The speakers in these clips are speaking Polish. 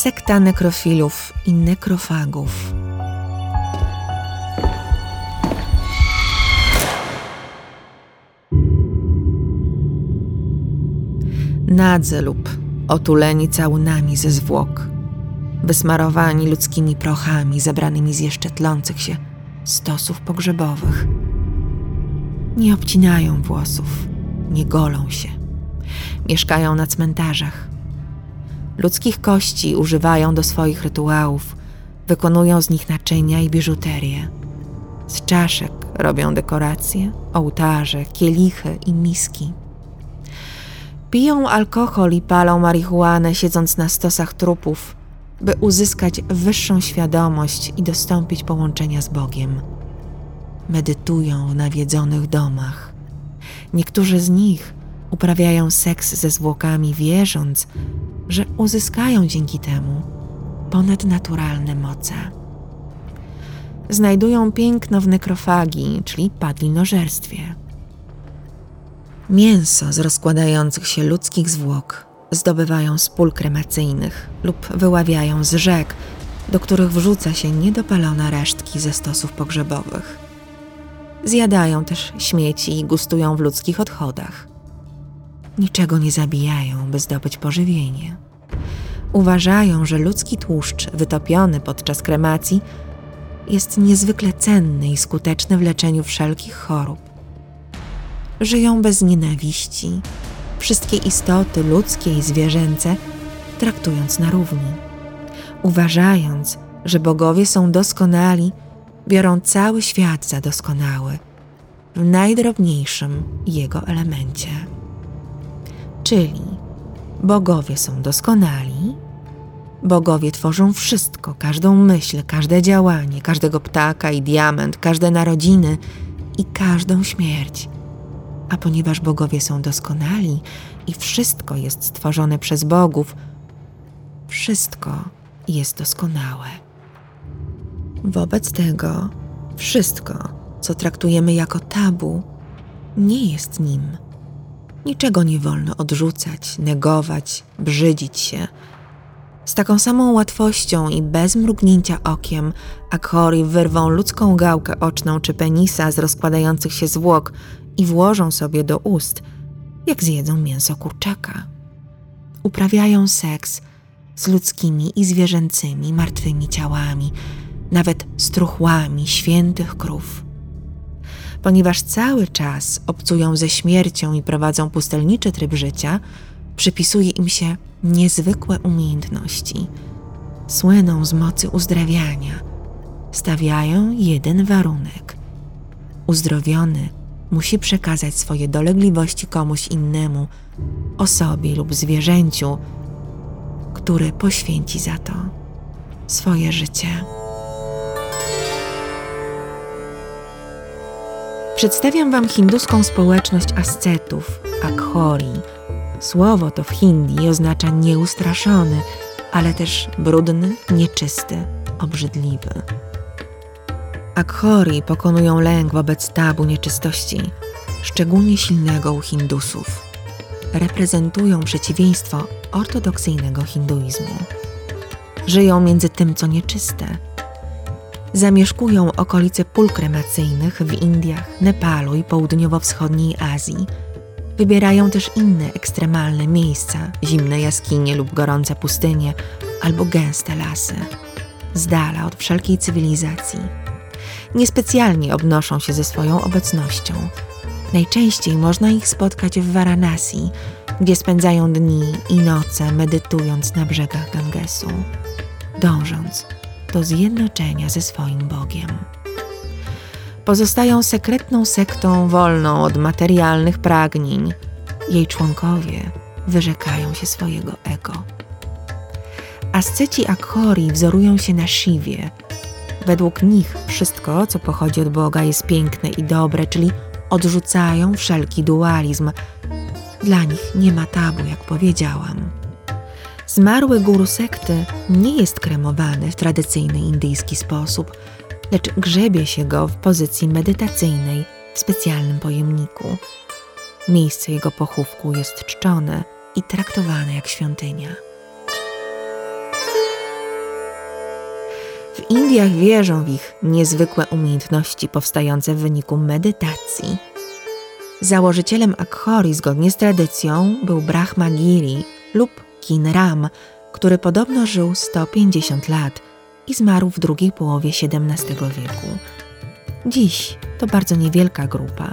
sekta nekrofilów i nekrofagów. Nadzy lub otuleni całunami ze zwłok, wysmarowani ludzkimi prochami zebranymi z jeszcze tlących się stosów pogrzebowych. Nie obcinają włosów, nie golą się. Mieszkają na cmentarzach. Ludzkich kości używają do swoich rytuałów, wykonują z nich naczynia i biżuterię. Z czaszek robią dekoracje, ołtarze, kielichy i miski. Piją alkohol i palą marihuanę, siedząc na stosach trupów, by uzyskać wyższą świadomość i dostąpić połączenia z Bogiem. Medytują w nawiedzonych domach. Niektórzy z nich uprawiają seks ze zwłokami, wierząc, że uzyskają dzięki temu ponadnaturalne moce. Znajdują piękno w nekrofagii, czyli padlinożerstwie. Mięso z rozkładających się ludzkich zwłok zdobywają z pól kremacyjnych lub wyławiają z rzek, do których wrzuca się niedopalone resztki ze stosów pogrzebowych. Zjadają też śmieci i gustują w ludzkich odchodach. Niczego nie zabijają, by zdobyć pożywienie. Uważają, że ludzki tłuszcz wytopiony podczas kremacji jest niezwykle cenny i skuteczny w leczeniu wszelkich chorób. Żyją bez nienawiści, wszystkie istoty ludzkie i zwierzęce traktując na równi. Uważając, że bogowie są doskonali, biorą cały świat za doskonały, w najdrobniejszym jego elemencie. Czyli bogowie są doskonali, bogowie tworzą wszystko, każdą myśl, każde działanie, każdego ptaka i diament, każde narodziny i każdą śmierć. A ponieważ bogowie są doskonali i wszystko jest stworzone przez bogów, wszystko jest doskonałe. Wobec tego wszystko, co traktujemy jako tabu, nie jest nim. Niczego nie wolno odrzucać, negować, brzydzić się. Z taką samą łatwością i bez mrugnięcia okiem Akhori wyrwą ludzką gałkę oczną czy penisa z rozkładających się zwłok i włożą sobie do ust, jak zjedzą mięso kurczaka. Uprawiają seks z ludzkimi i zwierzęcymi martwymi ciałami, nawet struchłami świętych krów. Ponieważ cały czas obcują ze śmiercią i prowadzą pustelniczy tryb życia, przypisuje im się niezwykłe umiejętności. Słyną z mocy uzdrawiania. Stawiają jeden warunek. Uzdrowiony musi przekazać swoje dolegliwości komuś innemu, osobie lub zwierzęciu, który poświęci za to swoje życie. Przedstawiam Wam hinduską społeczność ascetów, akhori. Słowo to w hindi oznacza nieustraszony, ale też brudny, nieczysty, obrzydliwy. Akhori pokonują lęk wobec tabu nieczystości, szczególnie silnego u Hindusów. Reprezentują przeciwieństwo ortodoksyjnego hinduizmu. Żyją między tym, co nieczyste. Zamieszkują okolice pól kremacyjnych w Indiach, Nepalu i południowo-wschodniej Azji. Wybierają też inne ekstremalne miejsca, zimne jaskinie lub gorące pustynie, albo gęste lasy, z dala od wszelkiej cywilizacji niespecjalnie obnoszą się ze swoją obecnością. Najczęściej można ich spotkać w Varanasi, gdzie spędzają dni i noce medytując na brzegach Gangesu, dążąc do zjednoczenia ze swoim Bogiem. Pozostają sekretną sektą wolną od materialnych pragnień. Jej członkowie wyrzekają się swojego ego. Asceci Akhori wzorują się na Shiwie, Według nich wszystko, co pochodzi od Boga, jest piękne i dobre, czyli odrzucają wszelki dualizm. Dla nich nie ma tabu, jak powiedziałam. Zmarły guru sekty nie jest kremowany w tradycyjny indyjski sposób, lecz grzebie się go w pozycji medytacyjnej w specjalnym pojemniku. Miejsce jego pochówku jest czczone i traktowane jak świątynia. W Indiach wierzą w ich niezwykłe umiejętności powstające w wyniku medytacji. Założycielem Akhori zgodnie z tradycją był Brahma Giri lub Kinram, który podobno żył 150 lat i zmarł w drugiej połowie XVII wieku. Dziś to bardzo niewielka grupa.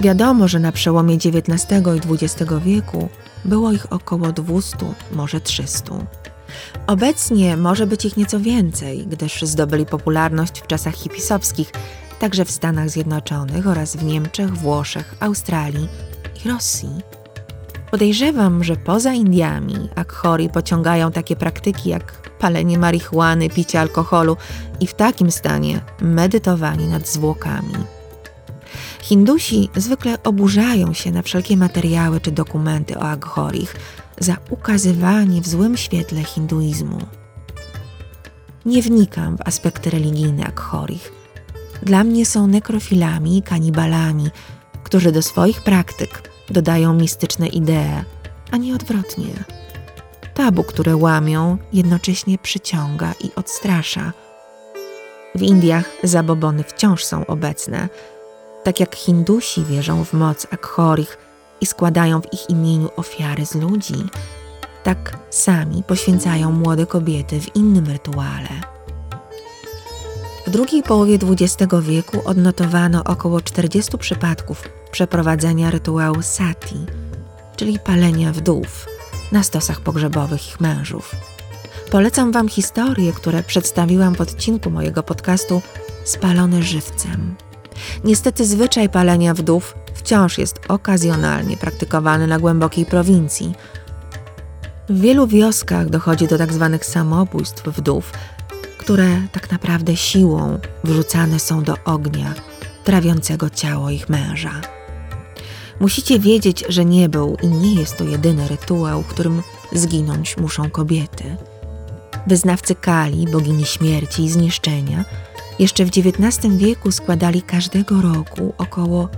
Wiadomo, że na przełomie XIX i XX wieku było ich około 200, może 300. Obecnie może być ich nieco więcej, gdyż zdobyli popularność w czasach hipisowskich, także w Stanach Zjednoczonych oraz w Niemczech, Włoszech, Australii i Rosji. Podejrzewam, że poza Indiami Akhori pociągają takie praktyki jak palenie marihuany, picie alkoholu i w takim stanie medytowanie nad zwłokami. Hindusi zwykle oburzają się na wszelkie materiały czy dokumenty o Aghorich za ukazywanie w złym świetle hinduizmu. Nie wnikam w aspekty religijne Aghorich. Dla mnie są nekrofilami i kanibalami, którzy do swoich praktyk dodają mistyczne idee, a nie odwrotnie. Tabu, które łamią, jednocześnie przyciąga i odstrasza. W Indiach zabobony wciąż są obecne. Tak jak Hindusi wierzą w moc Akhorich i składają w ich imieniu ofiary z ludzi, tak sami poświęcają młode kobiety w innym rytuale. W drugiej połowie XX wieku odnotowano około 40 przypadków przeprowadzenia rytuału sati, czyli palenia wdów, na stosach pogrzebowych ich mężów. Polecam Wam historie, które przedstawiłam w odcinku mojego podcastu Spalone żywcem. Niestety zwyczaj palenia wdów wciąż jest okazjonalnie praktykowany na głębokiej prowincji. W wielu wioskach dochodzi do tzw. Tak samobójstw wdów, które tak naprawdę siłą wrzucane są do ognia trawiącego ciało ich męża. Musicie wiedzieć, że nie był i nie jest to jedyny rytuał, którym zginąć muszą kobiety. Wyznawcy Kali, bogini śmierci i zniszczenia, jeszcze w XIX wieku składali każdego roku około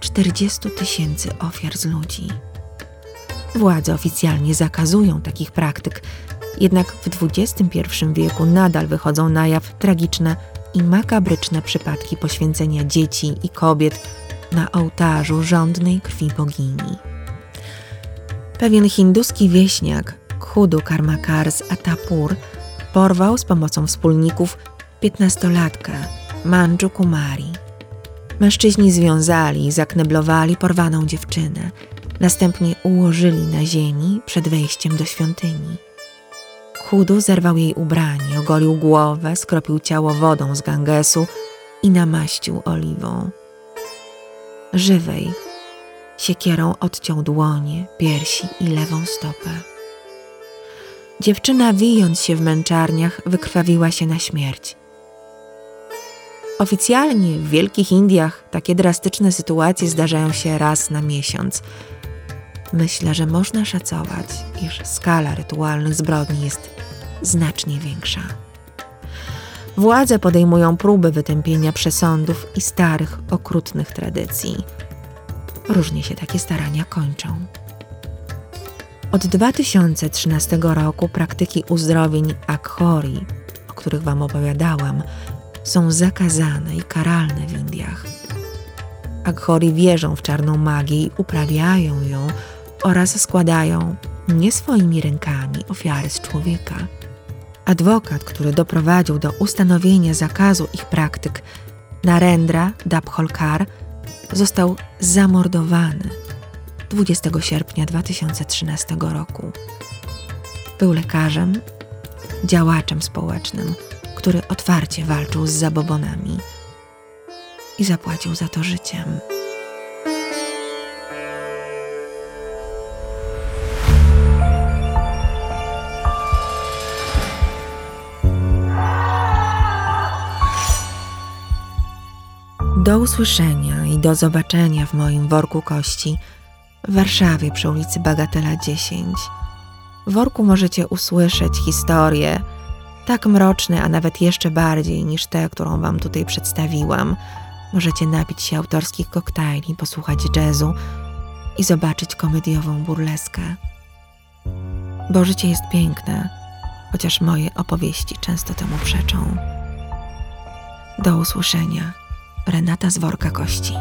40 tysięcy ofiar z ludzi. Władze oficjalnie zakazują takich praktyk, jednak w XXI wieku nadal wychodzą na jaw tragiczne i makabryczne przypadki poświęcenia dzieci i kobiet na ołtarzu żądnej krwi bogini. Pewien hinduski wieśniak, Khudu Karmakar z Atapur, porwał z pomocą wspólników piętnastolatkę Manju Kumari. Mężczyźni związali i zakneblowali porwaną dziewczynę, następnie ułożyli na ziemi przed wejściem do świątyni. Khudu zerwał jej ubranie, ogolił głowę, skropił ciało wodą z Gangesu i namaścił oliwą żywej. Siekierą odciął dłonie, piersi i lewą stopę. Dziewczyna, wijąc się w męczarniach, wykrwawiła się na śmierć. Oficjalnie w Wielkich Indiach takie drastyczne sytuacje zdarzają się raz na miesiąc. Myślę, że można szacować, iż skala rytualnych zbrodni jest znacznie większa. Władze podejmują próby wytępienia przesądów i starych, okrutnych tradycji. Różnie się takie starania kończą. Od 2013 roku praktyki uzdrowień Akhori, o których Wam opowiadałam, są zakazane i karalne w Indiach. Akhori wierzą w czarną magię i uprawiają ją oraz składają nie swoimi rękami ofiary z człowieka – Adwokat, który doprowadził do ustanowienia zakazu ich praktyk, Narendra Dabholkar, został zamordowany 20 sierpnia 2013 roku. Był lekarzem, działaczem społecznym, który otwarcie walczył z zabobonami i zapłacił za to życiem. Do usłyszenia i do zobaczenia w moim worku kości w Warszawie przy ulicy Bagatela 10. W worku możecie usłyszeć historie tak mroczne, a nawet jeszcze bardziej niż te, którą Wam tutaj przedstawiłam. Możecie napić się autorskich koktajli, posłuchać jazzu i zobaczyć komediową burleskę. Bo życie jest piękne, chociaż moje opowieści często temu przeczą. Do usłyszenia. Renata z worka kości.